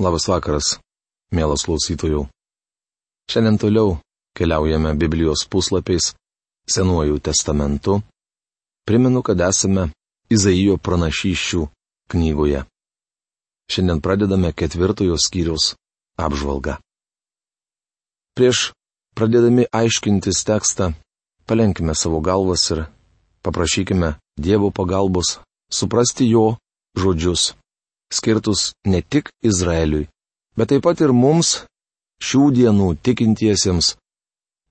Labas vakaras, mielas klausytojų. Šiandien toliau keliaujame Biblijos puslapiais Senuoju testamentu. Primenu, kad esame Izaijo pranašyščių knygoje. Šiandien pradedame ketvirtojo skyriaus apžvalgą. Prieš pradėdami aiškintis tekstą, palenkime savo galvas ir paprašykime Dievo pagalbos suprasti jo žodžius skirtus ne tik Izraeliui, bet taip pat ir mums, šių dienų tikintiesiems,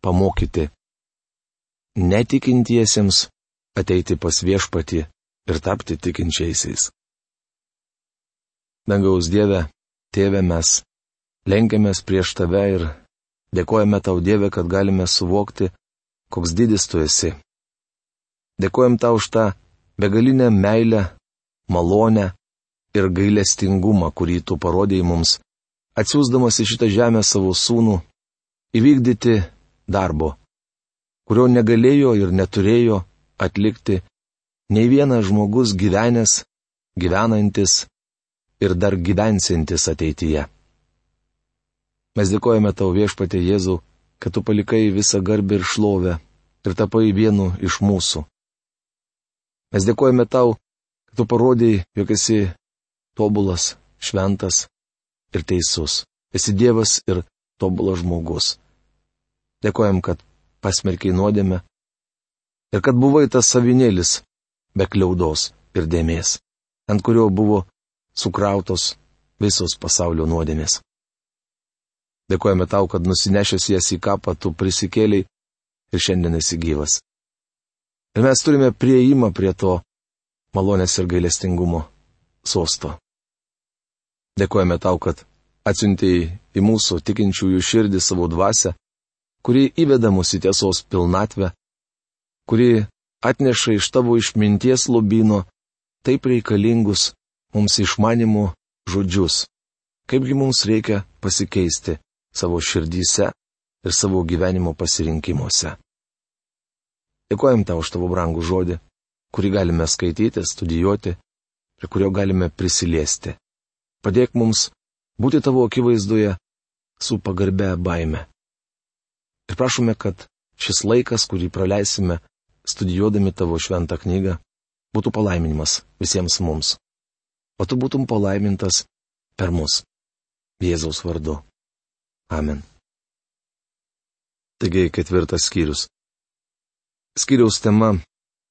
pamokyti. Netikintiesiems ateiti pas viešpati ir tapti tikinčiaisiais. Dangaus Dieve, Tėve mes lenkiamės prieš Tave ir dėkojame Tau Dieve, kad galime suvokti, koks didis Tu esi. Dėkojam Tau už tą begalinę meilę, malonę, ir gailestingumą, kurį tu parodėjai mums, atsiūsdamas į šitą žemę savo sūnų, įvykdyti darbo, kurio negalėjo ir neturėjo atlikti nei vienas žmogus gyvenęs, gyvenantis ir dar gyvensintis ateityje. Mes dėkojame tau viešpatė Jėzau, kad tu palikai visą garbę ir šlovę ir tapai vienu iš mūsų. Mes dėkojame tau, kad tu parodėjai, jog esi tobulas, šventas ir teisus. Esi Dievas ir tobulas žmogus. Dėkojam, kad pasmerkiai nuodėme ir kad buvai tas savinėlis be kliaudos ir dėmės, ant kurio buvo sukrautos visos pasaulio nuodėmės. Dėkojame tau, kad nusinešęs jas į kapą tu prisikėliai ir šiandien esi gyvas. Ir mes turime prieimą prie to malonės ir gailestingumo sosto. Dėkojame tau, kad atsiuntėjai į mūsų tikinčiųjų širdį savo dvasę, kuri įveda mus į tiesos pilnatvę, kuri atneša iš tavo išminties lobino taip reikalingus mums išmanimų žodžius, kaipgi mums reikia pasikeisti savo širdyse ir savo gyvenimo pasirinkimuose. Dėkojam tau už tavo brangų žodį, kurį galime skaityti, studijuoti prie kurio galime prisiliesti. Padėk mums būti tavo akivaizdoje su pagarbe baime. Ir prašome, kad šis laikas, kurį praleisime studijuodami tavo šventą knygą, būtų palaiminimas visiems mums. O tu būtum palaimintas per mus. Jėzaus vardu. Amen. Taigi ketvirtas skyrius. Skyriaus tema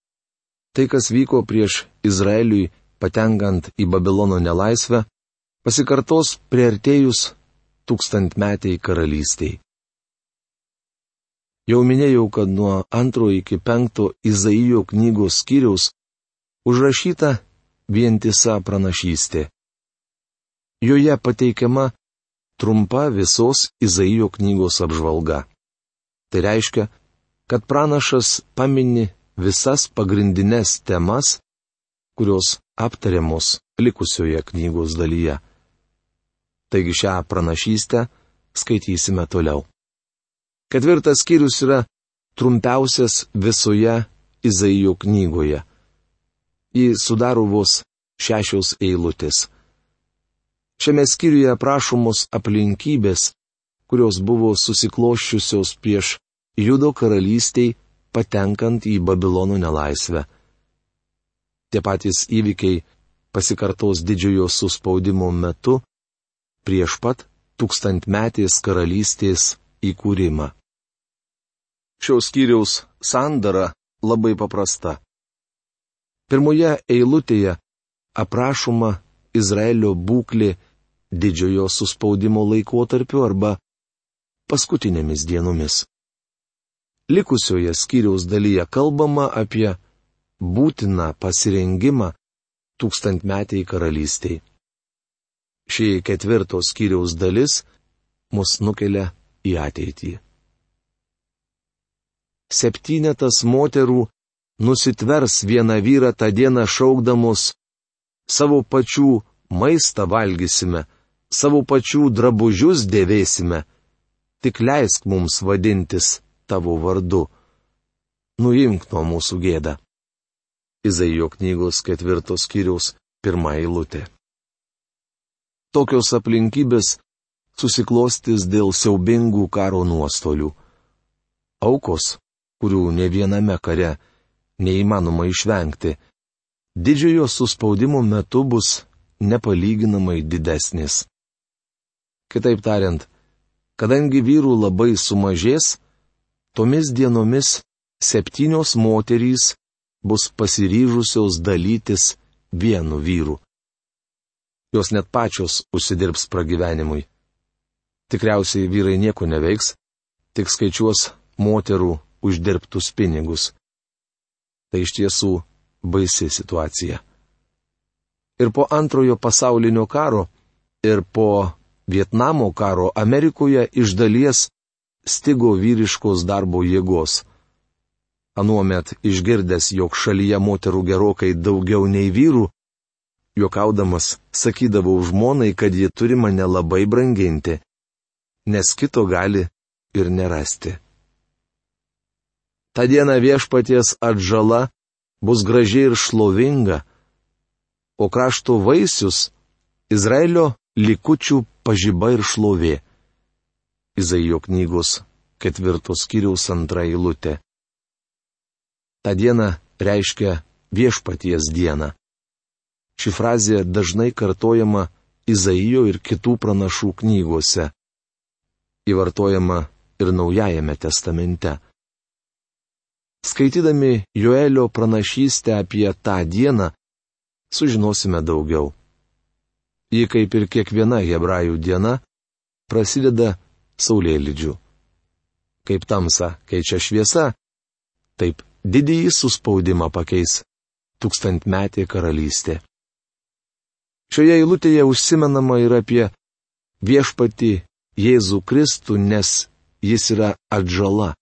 - tai, kas vyko prieš Izraeliui patenkant į Babilono nelaisvę, pasikartos prieartėjus tūkstantmetiai karalystiai. Jau minėjau, kad nuo antro iki penkto Izaijo knygos skyriaus užrašyta vientisa pranašystė. Joje pateikiama trumpa visos Izaijo knygos apžvalga. Tai reiškia, kad pranašas pamini visas pagrindinės temas, kurios aptariamos likusioje knygos dalyje. Taigi šią pranašystę skaitysime toliau. Ketvirtas skyrius yra trumpiausias visoje Izaijo knygoje. Jį sudaro vos šešios eilutės. Šiame skyriuje aprašomos aplinkybės, kurios buvo susikloščiusios prieš Judo karalystiai patenkant į Babilono nelaisvę. Tie patys įvykiai pasikartos didžiojo suspaudimo metu prieš pat tūkstantmetės karalystės įkūrimą. Šios skyriaus sandara labai paprasta. Pirmoje eilutėje aprašoma Izraelio būklė didžiojo suspaudimo laikotarpiu arba paskutinėmis dienomis. Likusioje skyriaus dalyje kalbama apie būtiną pasirengimą tūkstantmetiai karalystiai. Ši ketvirtos skyriaus dalis mus nukelia į ateitį. Septynetas moterų nusitvers vieną vyrą tą dieną šaukdamos savo pačių maistą valgysime, savo pačių drabužius dėvėsime, tik leisk mums vadintis tavo vardu. Nuimk nuo mūsų gėdą. Izaijo knygos ketvirtos skyriaus pirmą eilutę. tokios aplinkybės susiklostys dėl siaubingų karo nuostolių. Aukos, kurių ne viename kare neįmanoma išvengti, didžiojo suspaudimo metu bus nepalyginamai didesnis. Kitaip tariant, kadangi vyrų labai sumažės, tomis dienomis septynios moterys bus pasiryžusios dalytis vienu vyru. Jos net pačios užsidirbs pragyvenimui. Tikriausiai vyrai nieko neveiks, tik skaičiuos moterų uždirbtus pinigus. Tai iš tiesų baisi situacija. Ir po antrojo pasaulinio karo, ir po Vietnamo karo Amerikoje iš dalies stigo vyriškos darbo jėgos. Anuomet išgirdęs, jog šalyje moterų gerokai daugiau nei vyrų, juokaudamas sakydavau žmonai, kad ji turi mane labai branginti, nes kito gali ir nerasti. Ta diena viešpaties atžala bus graži ir šlovinga, o krašto vaisius - Izraelio likučių pažyba ir šlovė. Izaijo knygos ketvirtos kiriaus antra eilutė. Ta diena reiškia viešpaties dieną. Ši frazė dažnai kartojama Izaijo ir kitų pranašų knygose. Įvartojama ir Naujajame testamente. Skaitydami Joelio pranašystę apie tą dieną, sužinosime daugiau. Ji kaip ir kiekviena hebrajų diena, prasideda saulėlydžiu. Kaip tamsa keičia šviesa, taip didįjį suspaudimą pakeis tūkstantmetė karalystė. Šioje eilutėje užsimenama ir apie viešpati Jėzų Kristų, nes jis yra atžala.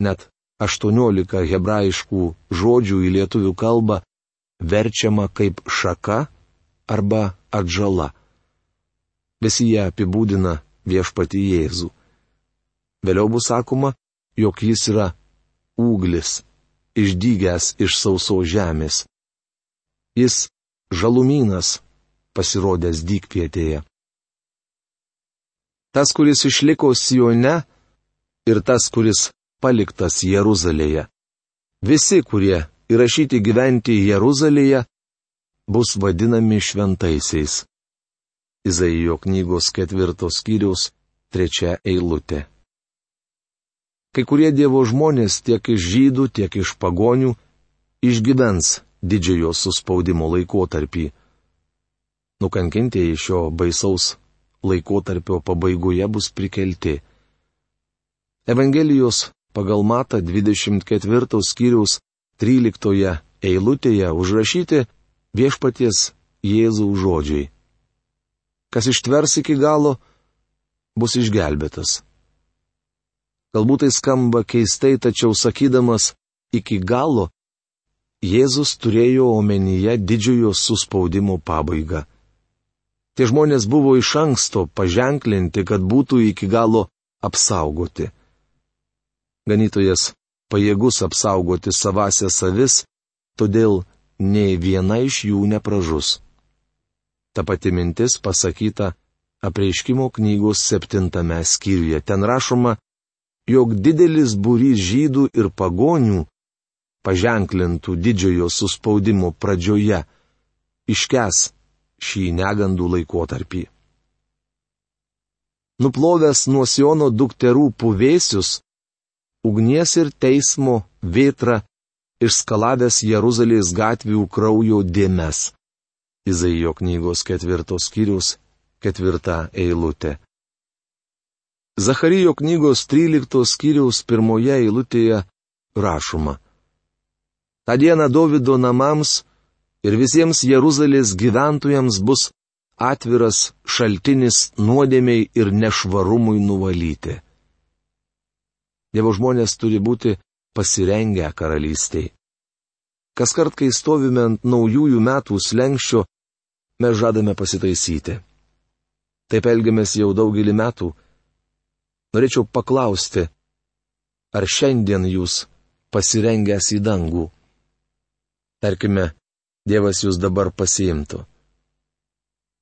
Net 18 hebrajiškų žodžių į lietuvių kalbą verčiama kaip šaka arba atžala. Visi jie apibūdina viešpati Jėzų. Vėliau bus sakoma, jog jis yra ūglis, išdygęs iš sauso žemės. Jis žalumynas pasirodęs dykvietėje. Tas, kuris išliko Sione ir tas, kuris paliktas Jeruzalėje. Visi, kurie įrašyti gyventi Jeruzalėje, bus vadinami šventaisiais. Izaijo knygos ketvirtos skyriaus trečia eilutė. Kai kurie Dievo žmonės tiek iš žydų, tiek iš pagonių išgyvens didžiojo suspaudimo laikotarpį. Nukankintieji šio baisaus laikotarpio pabaigoje bus prikelti. Evangelijos pagal Mata 24 skyriaus 13 eilutėje užrašyti viešpaties Jėzaus žodžiai. Kas ištvers iki galo, bus išgelbėtas. Galbūt tai skamba keistai, tačiau sakydamas iki galo, Jėzus turėjo omenyje didžiojo suspaudimo pabaigą. Tie žmonės buvo iš anksto paženklinti, kad būtų iki galo apsaugoti. Ganytojas pajėgus apsaugoti savasią savis, todėl nei viena iš jų nepražus. Ta pati mintis pasakyta apreiškimo knygos septintame skyriuje. Ten rašoma, jog didelis būrys žydų ir pagonių, paženklintų didžiojo suspaudimo pradžioje, iškes šį negandų laikotarpį. Nuplovęs nuo Siono dukterų puvėsius, ugnies ir teismo vėtra išskalavęs Jeruzalės gatvių kraujo dėmes. Izaijo knygos ketvirtos skyrius, ketvirta eilutė. Zacharijo knygos 13 skyriaus pirmoje eilutėje rašoma. Ta diena Davido namams ir visiems Jeruzalės gyventojams bus atviras šaltinis nuodėmiai ir nešvarumui nuvalyti. Dievo žmonės turi būti pasirengę karalystiai. Kas kart, kai stovime ant naujųjų metų slengščio, mes žadame pasitaisyti. Taip elgiamės jau daugelį metų. Norėčiau paklausti, ar šiandien jūs pasirengęs į dangų? Tarkime, Dievas jūs dabar pasiimtų.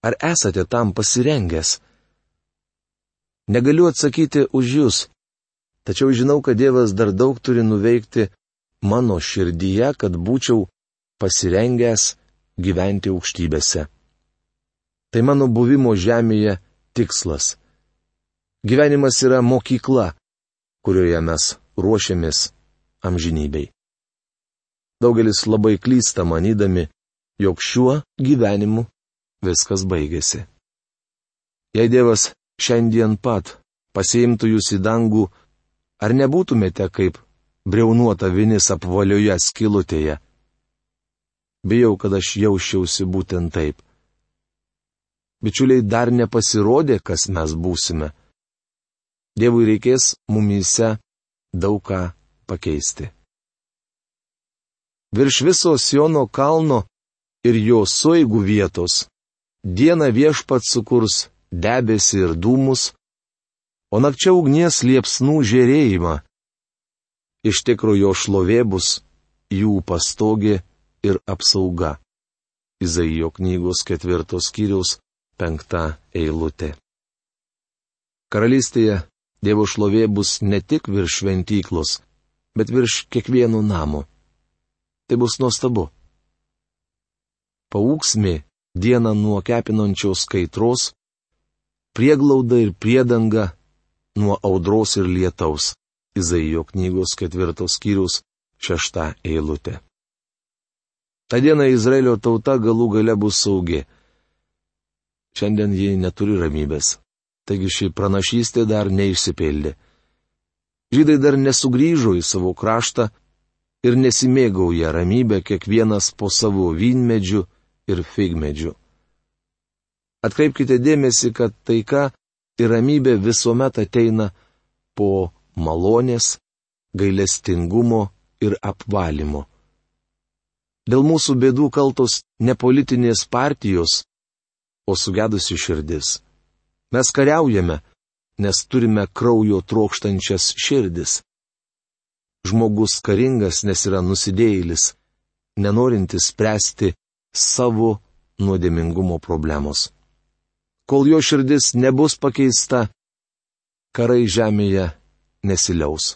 Ar esate tam pasirengęs? Negaliu atsakyti už jūs, tačiau žinau, kad Dievas dar daug turi nuveikti mano širdyje, kad būčiau pasirengęs gyventi aukštybėse. Tai mano buvimo žemėje tikslas. Gyvenimas yra mokykla, kurioje mes ruošiamės amžinybei. Daugelis labai klysta manydami, jog šiuo gyvenimu viskas baigėsi. Jei Dievas šiandien pat pasiimtų jūs į dangų, ar nebūtumėte kaip breunuota vinis apvalioje skilutėje? Bijau, kad aš jausčiausi būtent taip. Bičiuliai dar nepasirodė, kas mes būsime. Dievui reikės mumyse daug ką pakeisti. Virš viso Siono kalno ir jo suigų vietos Dieną viešpat sukurs debesį ir dūmus, o nakčia ugnies liepsnų žėrėjimą. Iš tikrųjų jo šlovė bus jų pastogė ir apsauga. Izaijo knygos ketvirtos skyriaus penkta eilutė. Karalystėje Dievo šlovė bus ne tik virš šventyklos, bet virš kiekvieno namo. Tai bus nuostabu. Paūksmi dieną nuo kepinančios kaitros, prieglauda ir priedanga nuo audros ir lietaus. Izaijo knygos ketvirtos skyrius šešta eilutė. Ta diena Izraelio tauta galų gale bus saugi. Šiandien ji neturi ramybės. Taigi ši pranašystė dar neišsipildė. Žydai dar nesugrįžo į savo kraštą ir nesimėgauja ramybę kiekvienas po savo vynmedžių ir figmedžių. Atkreipkite dėmesį, kad taika ir ramybė visuomet ateina po malonės, gailestingumo ir apvalimo. Dėl mūsų bėdų kaltos ne politinės partijos, o sugedusi širdis. Mes kariaujame, nes turime kraujo trokštančias širdis. Žmogus karingas, nes yra nusidėjėlis, nenorintis spręsti savo nuodėmingumo problemos. Kol jo širdis nebus pakeista, karai žemėje nesiliaus.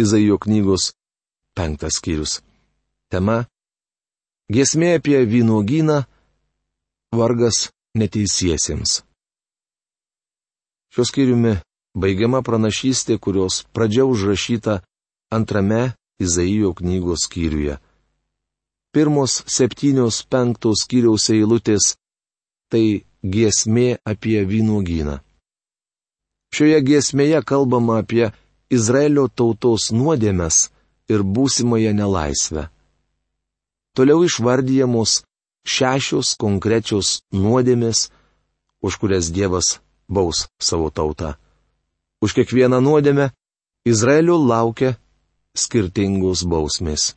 Izaijo knygos penktas skyrius. Tema - Giesmė apie vynuogyną - vargas neteisiesiems. Šios skyriumi baigiama pranašystė, kurios pradžia užrašyta antrame Izaijo knygos skyriuje pirmos septynios penktos skyriaus eilutės - tai giesmė apie vynuogyną. Šioje giesmėje kalbama apie Izraelio tautos nuodėmes ir būsimąją nelaisvę. Toliau išvardyjamos šešios konkrečios nuodėmės, už kurias Dievas baus savo tautą. Už kiekvieną nuodėmę Izraelio laukia skirtingos bausmės.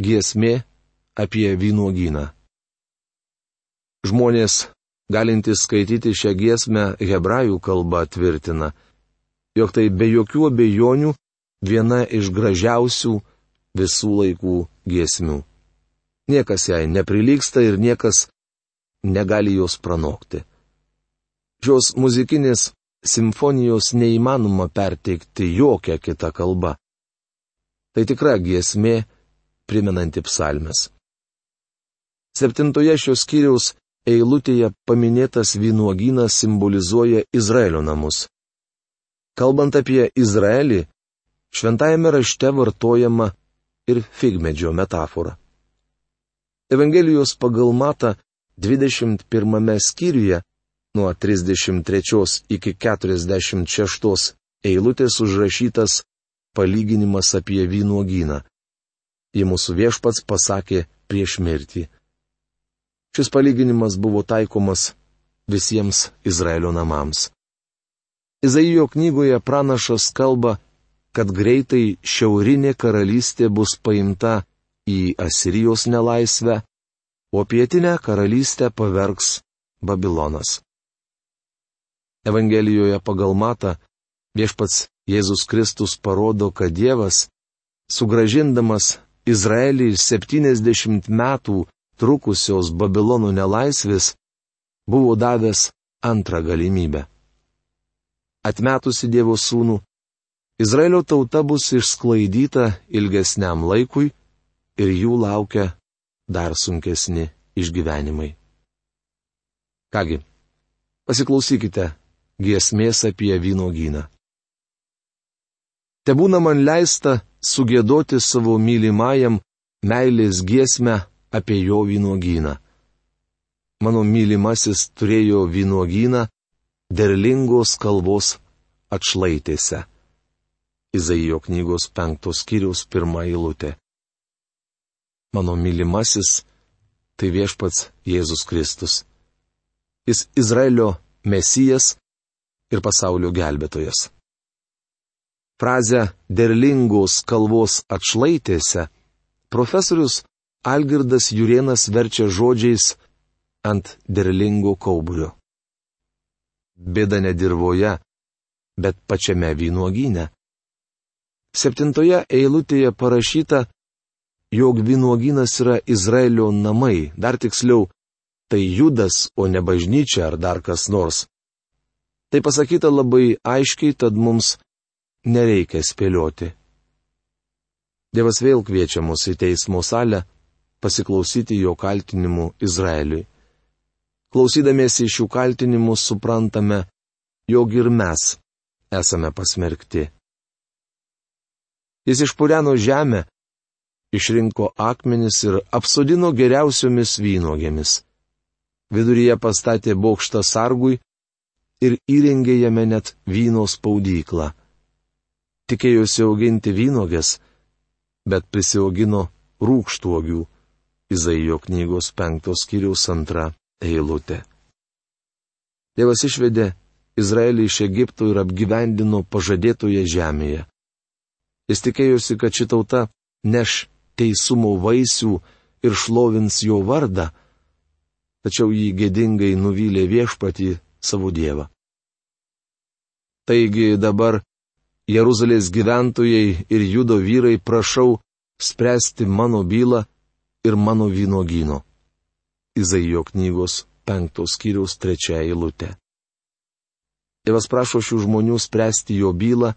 Giesmė apie vynuogyną. Žmonės, galintys skaityti šią giesmę hebrajų kalba, tvirtina, jog tai be jokių abejonių viena iš gražiausių visų laikų giesmių. Niekas jai neprilyksta ir niekas negali jos pranokti. Šios muzikinės simfonijos neįmanoma perteikti jokią kitą kalbą. Tai tikra giesmė, primenanti psalmes. Septintoje šios skyriaus eilutėje paminėtas vynuogynas simbolizuoja Izraelio namus. Kalbant apie Izraelį, šventajame rašte vartojama ir figmedžio metafora. Evangelijos pagal Mata 21 skyriuje nuo 33 iki 46 eilutės užrašytas palyginimas apie vynuogyną į mūsų viešpats pasakė prieš mirtį. Šis palyginimas buvo taikomas visiems Izraelio namams. Izaijo knygoje pranašas kalba, kad greitai šiaurinė karalystė bus paimta į Asirijos nelaisvę, o pietinę karalystę pavergs Babilonas. Evangelijoje pagal matą viešpats Jėzus Kristus parodo, kad Dievas, sugražindamas Izraelį 70 metų trukusios Babilono nelaisvės buvo davęs antrą galimybę. Atmetusi Dievo sūnų, Izraelio tauta bus išsklaidyta ilgesniam laikui ir jų laukia dar sunkesni išgyvenimai. Kągi, pasiklausykite giesmės apie vynogyną. Te būna man leista sugėdoti savo mylimajam meilės giesmę apie jo vynogyną. Mano mylimasis turėjo vynogyną derlingos kalbos atšlaitėse. Izaijo knygos penktos skyriaus pirmą eilutę. Mano mylimasis tai viešpats Jėzus Kristus. Jis Izraelio mesijas ir pasaulio gelbėtojas. Frazę derlingos kalvos atšlaitėse profesorius Algirdas Jurienas verčia žodžiais ant derlingo kauburio bėda ne dirboje, bet pačiame vynuogyne. Septintoje eilutėje parašyta, jog vynuogynas yra Izraelio namai, dar tiksliau, tai judas, o ne bažnyčia ar dar kas nors. Tai pasakyta labai aiškiai, tad mums nereikia spėlioti. Dievas vėl kviečia mus į teismo salę pasiklausyti jo kaltinimų Izraeliui. Klausydamiesi šių kaltinimų suprantame, jog ir mes esame pasmerkti. Jis išpureno žemę, išrinko akmenis ir apsodino geriausiomis vynogėmis. Viduryje pastatė bokštą sargui ir įrengė jame net vyno spaudyklą. Tikėjosi auginti vynogės, bet prisiaugino rūkštuogių. Izaijo knygos penktos kiriaus antra eilutė. Dievas išvedė Izraelį iš Egipto ir apgyvendino pažadėtoje žemėje. Jis tikėjosi, kad ši tauta neš teisumo vaisių ir šlovins jo vardą, tačiau jį gėdingai nuvylė viešpatį savo dievą. Taigi dabar Jeruzalės gyventojai ir judo vyrai prašau spręsti mano bylą ir mano vynogino. Izaijo knygos penktos skyriaus trečia eilutė. Dievas prašo šių žmonių spręsti jo bylą,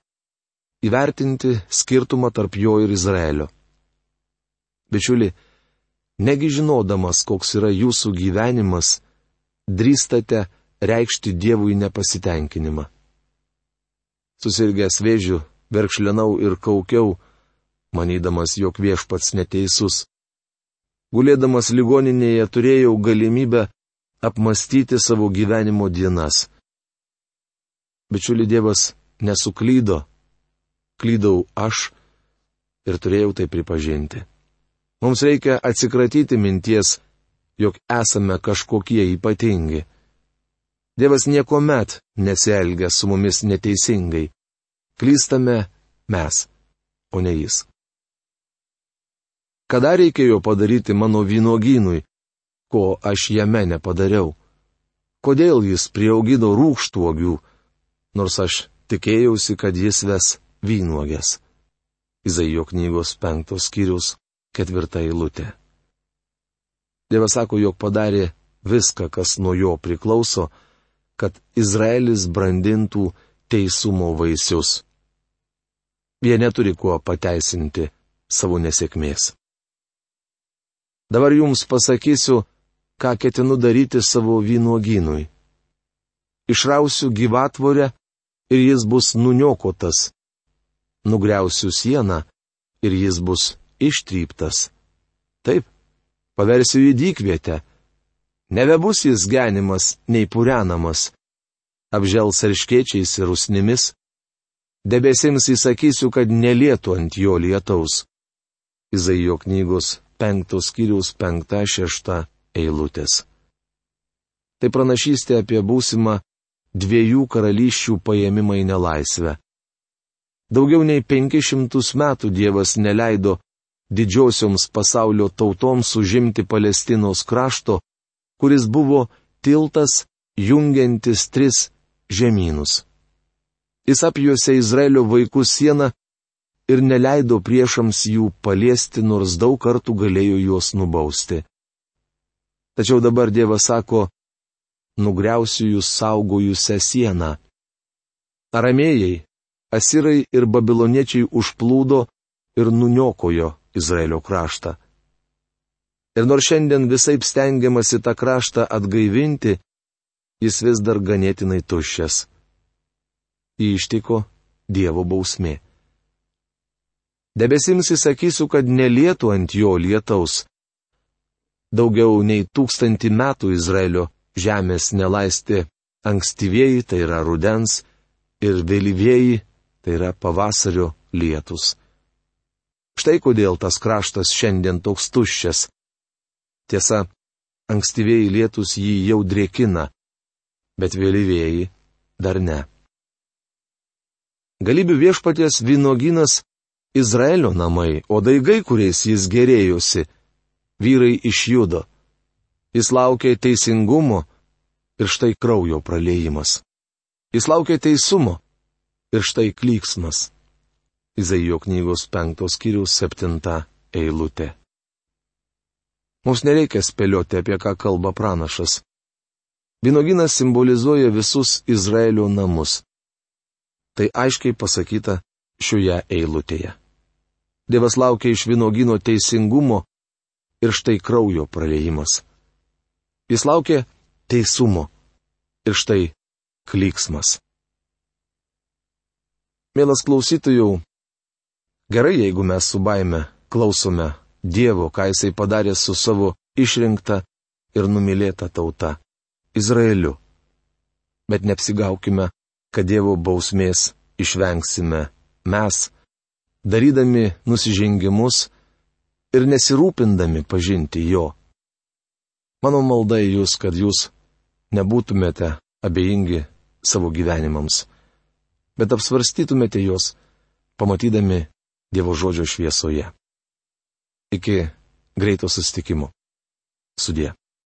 įvertinti skirtumą tarp jo ir Izraelio. Bičiuli, negi žinodamas, koks yra jūsų gyvenimas, drįstate reikšti Dievui nepasitenkinimą. Susirgęs vėžiu, verkšlenau ir kaukiau, manydamas, jog viešpats neteisus. Gulėdamas ligoninėje turėjau galimybę apmastyti savo gyvenimo dienas. Bičiuli Dievas nesuklydo, klydau aš ir turėjau tai pripažinti. Mums reikia atsikratyti minties, jog esame kažkokie ypatingi. Dievas niekuomet nesielgia su mumis neteisingai. Klystame mes, o ne jis. Kada reikėjo padaryti mano vynogynui, ko aš jame nepadariau? Kodėl jis prieaugino rūkštuogių, nors aš tikėjausi, kad jis ves vynuogės? Izaijo knygos penktos skyrius ketvirta eilutė. Dievas sako, jog padarė viską, kas nuo jo priklauso, kad Izraelis brandintų teisumo vaisius. Jie neturi kuo pateisinti savo nesėkmės. Dabar jums pasakysiu, ką ketinu daryti savo vynuogynui. Išrausiu gyvatvorę ir jis bus nuniokotas. Nugriausiu sieną ir jis bus ištryptas. Taip, paversiu į dykvietę. Nebebus jis genimas nei purenamas. Apžels arškiečiais ir usnimis. Debesims įsakysiu, kad nelietų ant jo lietaus. Izaijo knygos penktos skyriaus penkta šešta eilutės. Tai pranašystė apie būsimą dviejų karalysčių paėmimą į nelaisvę. Daugiau nei penki šimtus metų Dievas neleido didžiosioms pasaulio tautoms užimti Palestinos krašto, kuris buvo tiltas jungiantis tris žemynus. Jis apjuose Izraelio vaikų sieną ir neleido priešams jų paliesti, nors daug kartų galėjo juos nubausti. Tačiau dabar Dievas sako, nugriausiu jūs saugojusią sieną. Aramėjai, asirai ir babiloniečiai užplūdo ir nuniokojo Izraelio kraštą. Ir nors šiandien visai stengiamasi tą kraštą atgaivinti, jis vis dar ganėtinai tuščias. Jį ištiko Dievo bausmė. Debesims įsakysiu, kad nelietų ant jo lietaus. Daugiau nei tūkstantį metų Izraelio žemės nelaistė ankstyvieji, tai yra rudens, ir vėlyvieji, tai yra pavasario lietus. Štai kodėl tas kraštas šiandien toks tuščias. Tiesa, ankstyvieji lietus jį jau drėkina, bet vėlyvieji dar ne. Galybių viešpaties vynoginas Izraelio namai, o daigai, kuriais jis gerėjosi, vyrai iš judo. Jis laukė teisingumo ir štai kraujo praleimas. Jis laukė teisumo ir štai klyksmas. Izaijo knygos penktos kiriaus septinta eilutė. Mums nereikia spėlioti, apie ką kalba pranašas. Vynoginas simbolizuoja visus Izraelio namus. Tai aiškiai pasakyta šioje eilutėje. Dievas laukia iš vynogino teisingumo ir štai kraujo praleimas. Jis laukia teisumo ir štai klyksmas. Mielas klausytojų, gerai jeigu mes su baime klausome Dievo, ką Jisai padarė su savo išrinkta ir numylėta tauta. Izraeliu. Bet neapsigaukime, kad Dievo bausmės išvengsime mes, darydami nusižengimus ir nesirūpindami pažinti Jo. Mano malda į Jūs, kad Jūs nebūtumėte abejingi savo gyvenimams, bet apsvarstytumėte juos, pamatydami Dievo žodžio šviesoje. Iki greito sustikimo. Sudė.